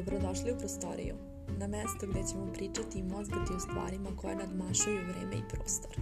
Dobrodošli u prostoriju, na mesto gde ćemo pričati i mozgati o stvarima koje nadmašaju vreme i prostor.